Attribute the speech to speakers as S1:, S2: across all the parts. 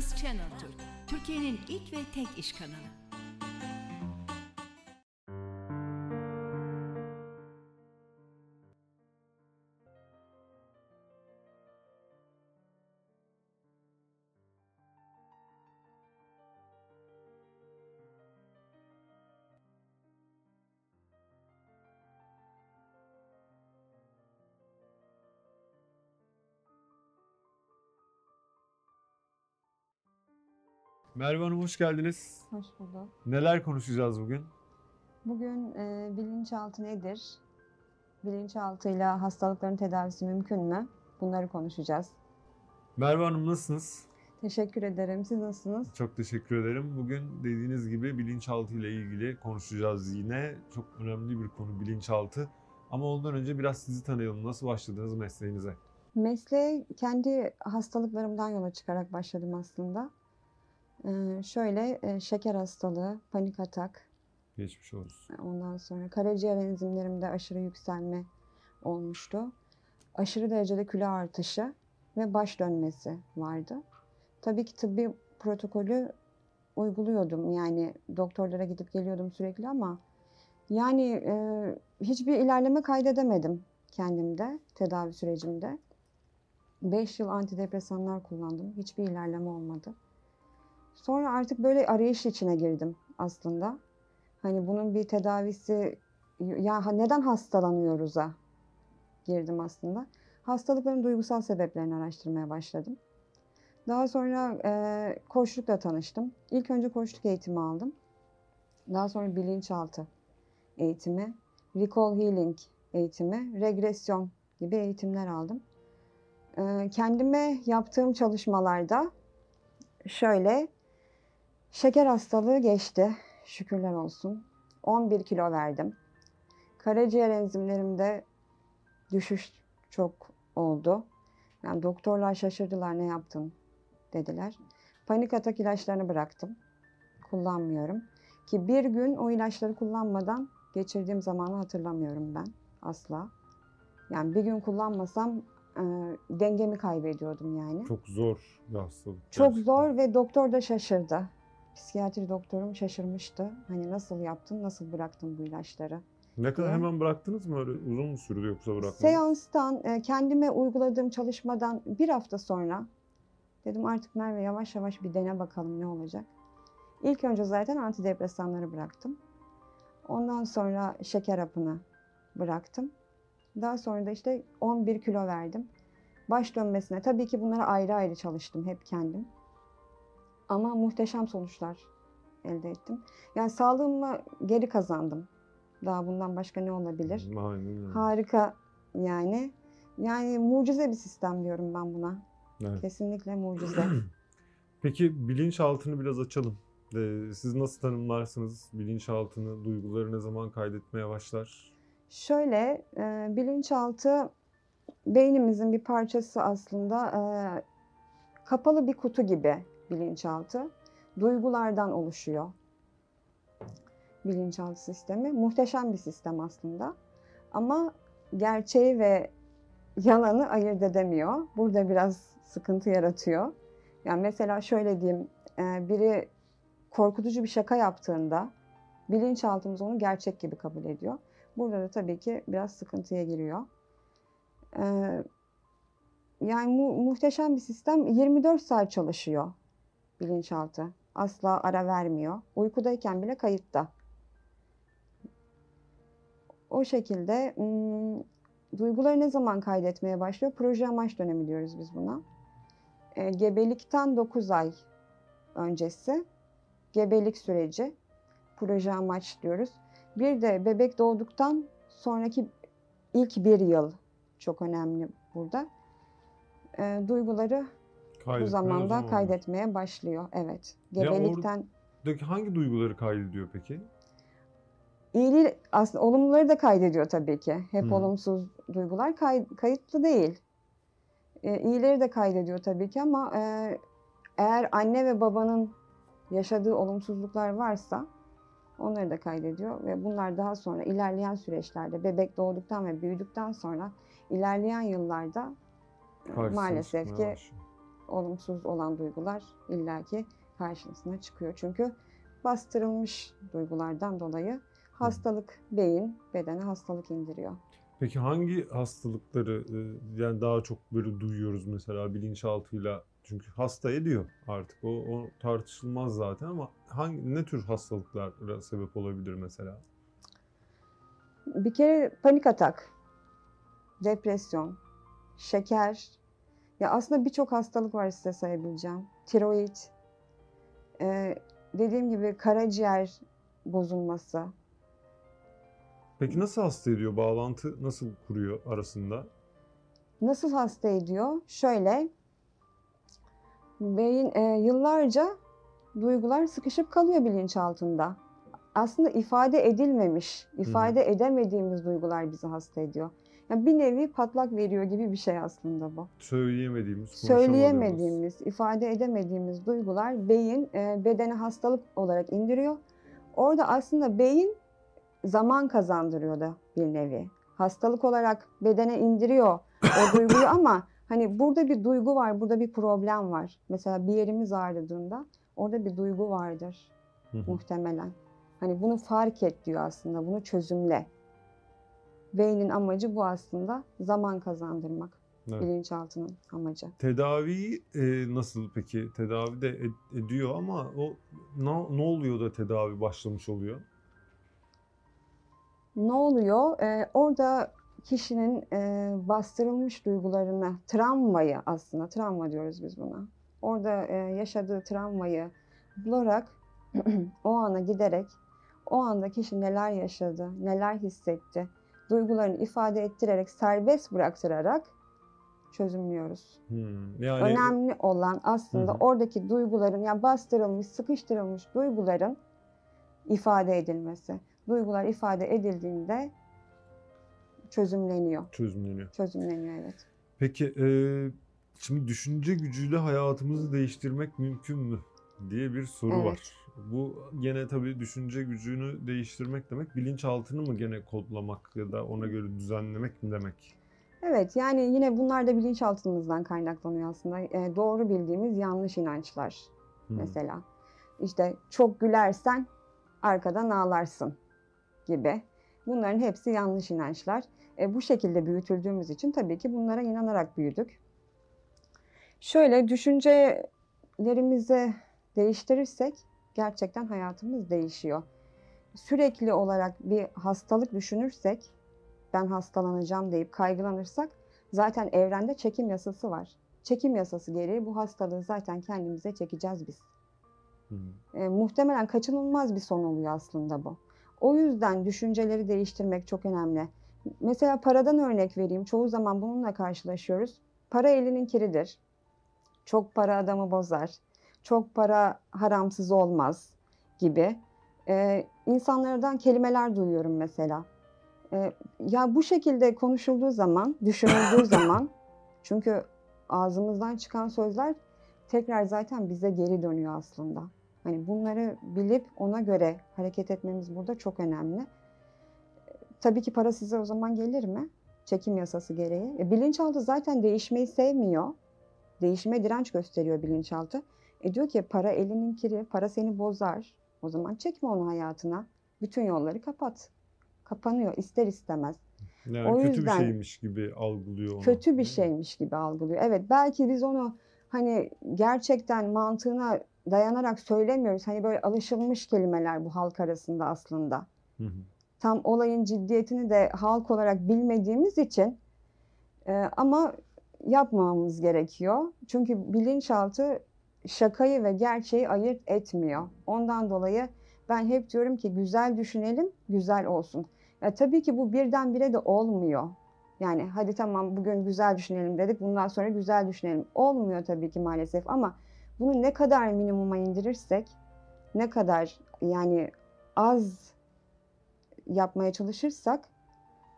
S1: Finans Channel Türk, Türkiye'nin ilk ve tek iş kanalı.
S2: Merve Hanım hoş geldiniz.
S3: Hoş bulduk.
S2: Neler konuşacağız bugün?
S3: Bugün e, bilinçaltı nedir? Bilinçaltıyla hastalıkların tedavisi mümkün mü? Bunları konuşacağız.
S2: Merve Hanım nasılsınız?
S3: Teşekkür ederim. Siz nasılsınız?
S2: Çok teşekkür ederim. Bugün dediğiniz gibi bilinçaltı ile ilgili konuşacağız yine. Çok önemli bir konu bilinçaltı. Ama ondan önce biraz sizi tanıyalım. Nasıl başladınız mesleğinize?
S3: Mesleğe kendi hastalıklarımdan yola çıkarak başladım aslında. Şöyle e, şeker hastalığı, panik atak,
S2: Geçmiş olsun.
S3: ondan sonra karaciğer enzimlerimde aşırı yükselme olmuştu. Aşırı derecede kilo artışı ve baş dönmesi vardı. Tabii ki tıbbi protokolü uyguluyordum. Yani doktorlara gidip geliyordum sürekli ama yani e, hiçbir ilerleme kaydedemedim kendimde, tedavi sürecimde. 5 yıl antidepresanlar kullandım. Hiçbir ilerleme olmadı. Sonra artık böyle arayış içine girdim aslında. Hani bunun bir tedavisi ya neden hastalanıyoruz'a girdim aslında. Hastalıkların duygusal sebeplerini araştırmaya başladım. Daha sonra e, koçlukla tanıştım. İlk önce koçluk eğitimi aldım. Daha sonra bilinçaltı eğitimi, recall healing eğitimi, regresyon gibi eğitimler aldım. E, kendime yaptığım çalışmalarda şöyle şeker hastalığı geçti. Şükürler olsun. 11 kilo verdim. Karaciğer enzimlerimde düşüş çok oldu. Yani doktorlar şaşırdılar ne yaptın dediler. Panik atak ilaçlarını bıraktım. Kullanmıyorum. Ki bir gün o ilaçları kullanmadan geçirdiğim zamanı hatırlamıyorum ben asla. Yani bir gün kullanmasam e, dengemi kaybediyordum yani.
S2: Çok zor bir hastalık.
S3: Çok zor ve doktor da şaşırdı. Psikiyatri doktorum şaşırmıştı. Hani nasıl yaptın, nasıl bıraktın bu ilaçları?
S2: Ne kadar hemen bıraktınız mı? Öyle uzun mu sürdü yoksa bırakmadınız?
S3: Seanstan, e, kendime uyguladığım çalışmadan bir hafta sonra dedim artık Merve yavaş yavaş bir dene bakalım ne olacak. İlk önce zaten antidepresanları bıraktım. Ondan sonra şeker hapını bıraktım. Daha sonra da işte 11 kilo verdim. Baş dönmesine tabii ki bunlara ayrı ayrı çalıştım hep kendim. Ama muhteşem sonuçlar elde ettim. Yani sağlığımı geri kazandım. Daha bundan başka ne olabilir?
S2: Aynen öyle.
S3: Harika yani. Yani mucize bir sistem diyorum ben buna.
S2: Evet.
S3: Kesinlikle mucize.
S2: Peki bilinçaltını biraz açalım. Ee, siz nasıl tanımlarsınız bilinçaltını? Duyguları ne zaman kaydetmeye başlar?
S3: Şöyle e, bilinçaltı beynimizin bir parçası aslında e, kapalı bir kutu gibi bilinçaltı. Duygulardan oluşuyor bilinçaltı sistemi. Muhteşem bir sistem aslında. Ama gerçeği ve yalanı ayırt edemiyor. Burada biraz sıkıntı yaratıyor. Yani mesela şöyle diyeyim, e, biri korkutucu bir şaka yaptığında bilinçaltımız onu gerçek gibi kabul ediyor. Burada da tabii ki biraz sıkıntıya giriyor. Ee, yani mu- muhteşem bir sistem 24 saat çalışıyor bilinçaltı. Asla ara vermiyor. Uykudayken bile kayıtta. O şekilde hmm, duyguları ne zaman kaydetmeye başlıyor? Proje amaç dönemi diyoruz biz buna. Ee, gebelikten 9 ay öncesi gebelik süreci proje amaç diyoruz. Bir de bebek doğduktan sonraki ilk bir yıl çok önemli burada. Ee, duyguları
S2: Kaydetmeye o
S3: zamanda
S2: zaman
S3: kaydetmeye başlıyor. Evet. Gebelikten
S2: Buradaki hangi duyguları kaydediyor peki?
S3: iyiliği aslında olumluları da kaydediyor tabii ki. Hep
S2: Hmm.
S3: olumsuz duygular kay- kayıtlı değil. Ee, iyileri de kaydediyor tabii ki ama e, eğer anne ve babanın yaşadığı olumsuzluklar varsa onları da kaydediyor ve bunlar daha sonra ilerleyen süreçlerde bebek doğduktan ve büyüdükten sonra ilerleyen yıllarda e,
S2: Karşısına
S3: maalesef ki
S2: başlıyor.
S3: Olumsuz olan duygular illaki karşısına çıkıyor. Çünkü bastırılmış duygulardan dolayı hastalık beyin bedene hastalık indiriyor.
S2: Peki hangi hastalıkları e, yani daha çok böyle duyuyoruz mesela bilinçaltıyla? Çünkü hasta ediyor artık. O, o tartışılmaz zaten ama hangi ne tür hastalıklara sebep olabilir mesela?
S3: Bir kere panik atak, depresyon, şeker. Ya aslında birçok hastalık var size sayabileceğim. Tiroid, e, dediğim gibi karaciğer bozulması.
S2: Peki nasıl hasta ediyor? Bağlantı nasıl kuruyor arasında?
S3: Nasıl hasta ediyor? Şöyle, beyin e, yıllarca duygular sıkışıp kalıyor bilinçaltında. Aslında ifade edilmemiş, ifade edemediğimiz duygular bizi hasta ediyor. Yani bir nevi patlak veriyor gibi bir şey aslında bu.
S2: Söyleyemediğimiz.
S3: Söyleyemediğimiz, ifade edemediğimiz duygular beyin e, bedene hastalık olarak indiriyor. Orada aslında beyin zaman kazandırıyor da bir nevi. Hastalık olarak bedene indiriyor o duyguyu ama hani burada bir duygu var, burada bir problem var. Mesela bir yerimiz ağrıdığında orada bir duygu vardır muhtemelen. Hani bunu fark et diyor aslında, bunu çözümle. Beynin amacı bu aslında zaman kazandırmak.
S2: Evet.
S3: Bilinçaltının amacı.
S2: Tedaviyi e, nasıl peki? Tedavi de ed- ediyor ama o ne, ne oluyor da tedavi başlamış oluyor?
S3: Ne oluyor? Ee, orada kişinin e, bastırılmış duygularını, travmayı aslında, travma diyoruz biz buna. Orada e, yaşadığı travmayı bularak, o ana giderek, o anda kişi neler yaşadı, neler hissetti, duygularını ifade ettirerek, serbest bıraktırarak çözümlüyoruz.
S2: Hmm, Yani
S3: Önemli olan aslında
S2: Hı hı.
S3: oradaki duyguların, yani bastırılmış, sıkıştırılmış duyguların ifade edilmesi. Duygular ifade edildiğinde çözümleniyor.
S2: çözümleniyor.
S3: Çözümleniyor evet.
S2: Peki e, şimdi düşünce gücüyle hayatımızı değiştirmek mümkün mü diye bir soru
S3: Evet.
S2: var. Bu gene tabii düşünce gücünü değiştirmek demek bilinçaltını mı gene kodlamak ya da ona göre düzenlemek mi demek?
S3: Evet yani yine bunlar da bilinçaltımızdan kaynaklanıyor aslında. E, doğru bildiğimiz yanlış inançlar
S2: Hmm.
S3: mesela. İşte çok gülersen arkadan ağlarsın gibi. Bunların hepsi yanlış inançlar. E, bu şekilde büyütüldüğümüz için tabii ki bunlara inanarak büyüdük. Şöyle düşüncelerimizi değiştirirsek gerçekten hayatımız değişiyor. Sürekli olarak bir hastalık düşünürsek, ben hastalanacağım deyip kaygılanırsak zaten evrende çekim yasası var. Çekim yasası gereği bu hastalığı zaten kendimize çekeceğiz biz. E, muhtemelen kaçınılmaz bir son oluyor aslında bu. O yüzden düşünceleri değiştirmek çok önemli. Mesela paradan örnek vereyim. Çoğu zaman bununla karşılaşıyoruz. Para elinin kiridir. Çok para adamı bozar. Çok para haramsız olmaz gibi. E, insanlardan kelimeler duyuyorum mesela. E, ya bu şekilde konuşulduğu zaman, düşünüldüğü zaman çünkü ağzımızdan çıkan sözler tekrar zaten bize geri dönüyor aslında. Hani bunları bilip ona göre hareket etmemiz burada çok önemli. Tabii ki para size o zaman gelir mi? Çekim yasası gereği. E, bilinçaltı zaten değişmeyi sevmiyor. Değişime direnç gösteriyor bilinçaltı. E diyor ki para elinin kiri, para seni bozar. O zaman çekme onu hayatına. Bütün yolları kapat. Kapanıyor ister istemez.
S2: Yani
S3: O
S2: kötü
S3: yüzden-
S2: bir şeymiş gibi algılıyor onu.
S3: kötü bir şeymiş gibi algılıyor. Evet belki biz onu hani gerçekten mantığına dayanarak söylemiyoruz. Hani böyle alışılmış kelimeler bu halk arasında aslında.
S2: Hı hı.
S3: Tam olayın ciddiyetini de halk olarak bilmediğimiz için e, ama yapmamamız gerekiyor. Çünkü bilinçaltı şakayı ve gerçeği ayırt etmiyor. Ondan dolayı ben hep diyorum ki güzel düşünelim, güzel olsun. Ya tabii ki bu birdenbire de olmuyor. Yani hadi tamam bugün güzel düşünelim dedik. Bundan sonra güzel düşünelim. Olmuyor tabii ki maalesef ama bunu ne kadar minimuma indirirsek, ne kadar yani az yapmaya çalışırsak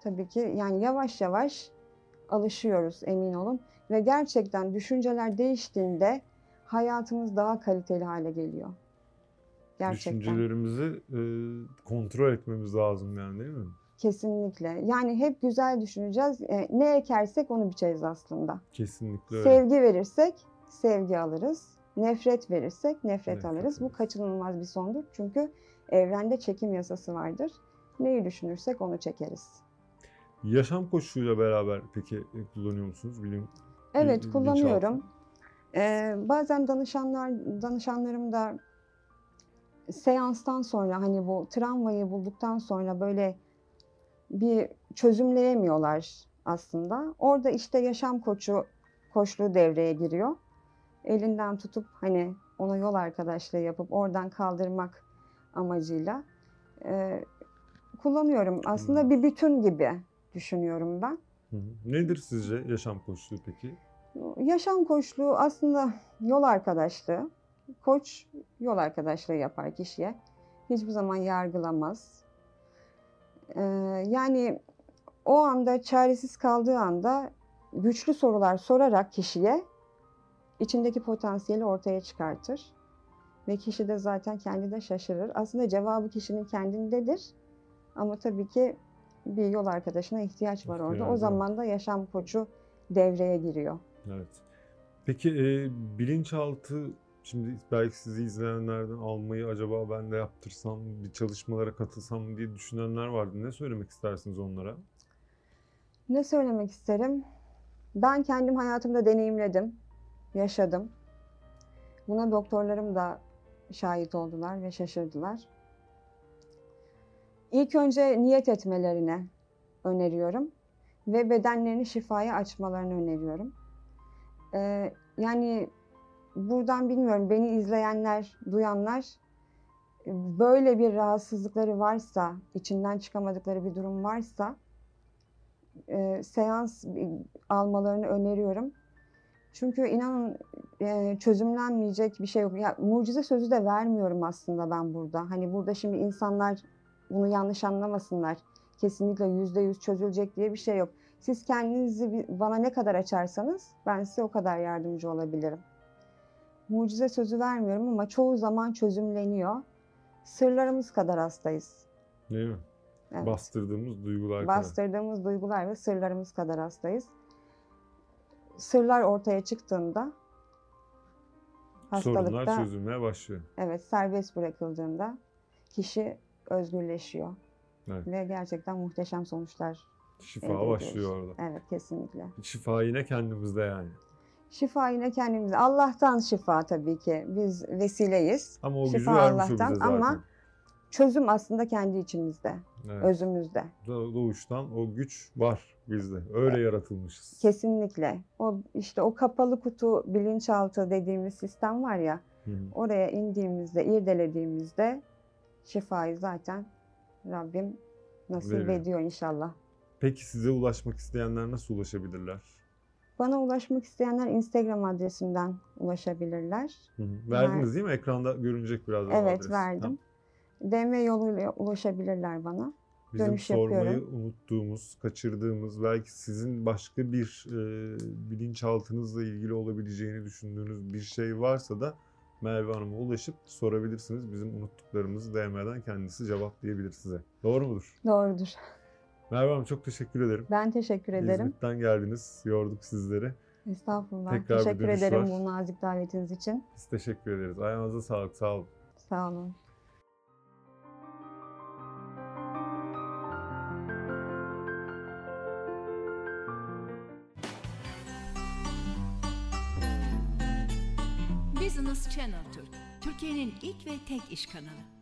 S3: tabii ki yani yavaş yavaş alışıyoruz emin olun ve gerçekten düşünceler değiştiğinde hayatımız daha kaliteli hale geliyor. Gerçekten.
S2: Düşüncelerimizi e, kontrol etmemiz lazım yani değil mi?
S3: Kesinlikle. Yani hep güzel düşüneceğiz. E, ne ekersek onu biçeriz aslında.
S2: Kesinlikle öyle.
S3: Sevgi verirsek sevgi alırız. Nefret verirsek nefret,
S2: Nefret
S3: alırız. Bu
S2: alırız.
S3: kaçınılmaz bir sondur. Çünkü evrende çekim yasası vardır. Neyi düşünürsek onu çekeriz.
S2: Yaşam koçluğuyla beraber peki kullanıyor musunuz? Bilim
S3: Evet
S2: bilinçaltı.
S3: Ee, bazen danışanlar danışanlarım da seanstan sonra hani bu travmayı bulduktan sonra böyle bir çözümleyemiyorlar aslında. Orada işte yaşam koçu koçluğu devreye giriyor. Elinden tutup hani ona yol arkadaşlığı yapıp oradan kaldırmak amacıyla ee, kullanıyorum. Aslında
S2: Hmm.
S3: bir bütün gibi düşünüyorum ben.
S2: Nedir sizce yaşam koçluğu peki?
S3: Yaşam koçluğu aslında yol arkadaşlığı. Koç yol arkadaşlığı yapar kişiye. Hiçbir zaman yargılamaz. Ee, yani o anda çaresiz kaldığı anda güçlü sorular sorarak kişiye içindeki potansiyeli ortaya çıkartır. Ve kişi de zaten kendi de şaşırır. Aslında cevabı kişinin kendindedir. Ama tabii ki bir yol arkadaşına ihtiyaç var orada. O zaman da yaşam koçu devreye giriyor.
S2: Evet. Peki e, bilinçaltı şimdi belki sizi izleyenlerden almayı acaba ben de yaptırsam, bir çalışmalara katılsam diye düşünenler vardı. Ne söylemek istersiniz onlara?
S3: Ne söylemek isterim? Ben kendim hayatımda deneyimledim, yaşadım. Buna doktorlarım da şahit oldular ve şaşırdılar. İlk önce niyet etmelerini öneriyorum ve bedenlerini şifaya açmalarını öneriyorum. Ee, yani buradan bilmiyorum beni izleyenler, duyanlar böyle bir rahatsızlıkları varsa, içinden çıkamadıkları bir durum varsa e, seans almalarını öneriyorum. Çünkü inanın e, çözümlenmeyecek bir şey yok. Ya, mucize sözü de vermiyorum aslında ben burada. Hani burada şimdi insanlar bunu yanlış anlamasınlar. Kesinlikle yüzde yüz çözülecek diye bir şey yok. Siz kendinizi bana ne kadar açarsanız ben size o kadar yardımcı olabilirim. Mucize sözü vermiyorum ama çoğu zaman çözümleniyor. Sırlarımız kadar hastayız.
S2: Değil mi?
S3: Evet.
S2: Bastırdığımız duygular kadar.
S3: Bastırdığımız duygular ve sırlarımız kadar hastayız. Sırlar ortaya çıktığında
S2: Sorunlar
S3: hastalıkta
S2: çözülmeye başlıyor.
S3: evet serbest bırakıldığında kişi özgürleşiyor
S2: Evet.
S3: ve gerçekten muhteşem sonuçlar.
S2: Şifa
S3: elde ediyoruz.
S2: başlıyor orada.
S3: Evet kesinlikle.
S2: Şifa yine kendimizde yani.
S3: Şifa yine kendimize. Allah'tan şifa tabii ki. Biz vesileyiz.
S2: Ama o gücü
S3: Şifa
S2: vermiş o bize
S3: Allah'tan
S2: zaten.
S3: ama çözüm aslında kendi içimizde,
S2: Evet.
S3: özümüzde.
S2: Do- Doğuştan o güç var bizde. Öyle yaratılmışız.
S3: Kesinlikle. O işte o kapalı kutu bilinçaltı dediğimiz sistem var ya.
S2: Hı hı.
S3: Oraya indiğimizde, irdelediğimizde şifayı zaten Rabbim nasip
S2: Veriyor.
S3: ediyor inşallah.
S2: Peki size ulaşmak isteyenler nasıl ulaşabilirler?
S3: Bana ulaşmak isteyenler Instagram adresimden ulaşabilirler.
S2: Hı hı. Verdiniz değil mi? Ekranda görünecek birazdan
S3: Evet
S2: adres.
S3: verdim.
S2: Tamam.
S3: DM yoluyla ulaşabilirler bana.
S2: Bizim
S3: Dönüş
S2: sormayı
S3: yapıyorum.
S2: unuttuğumuz, kaçırdığımız, belki sizin başka bir e, bilinçaltınızla ilgili olabileceğini düşündüğünüz bir şey varsa da Merve Hanım'a ulaşıp sorabilirsiniz. Bizim unuttuklarımızı DM'den kendisi cevaplayabilir size. Doğru mudur?
S3: Doğrudur.
S2: Merve Hanım çok teşekkür ederim.
S3: Ben teşekkür ederim.
S2: İzmit'ten geldiniz. Yorduk sizleri.
S3: Estağfurullah.
S2: Tekrar
S3: teşekkür ederim
S2: var.
S3: bu nazik davetiniz için.
S2: Biz teşekkür ederiz. Ayağınıza sağlık. Sağ olun.
S3: Sağ olun.
S1: Business Channel Türk, Türkiye'nin ilk ve tek iş kanalı.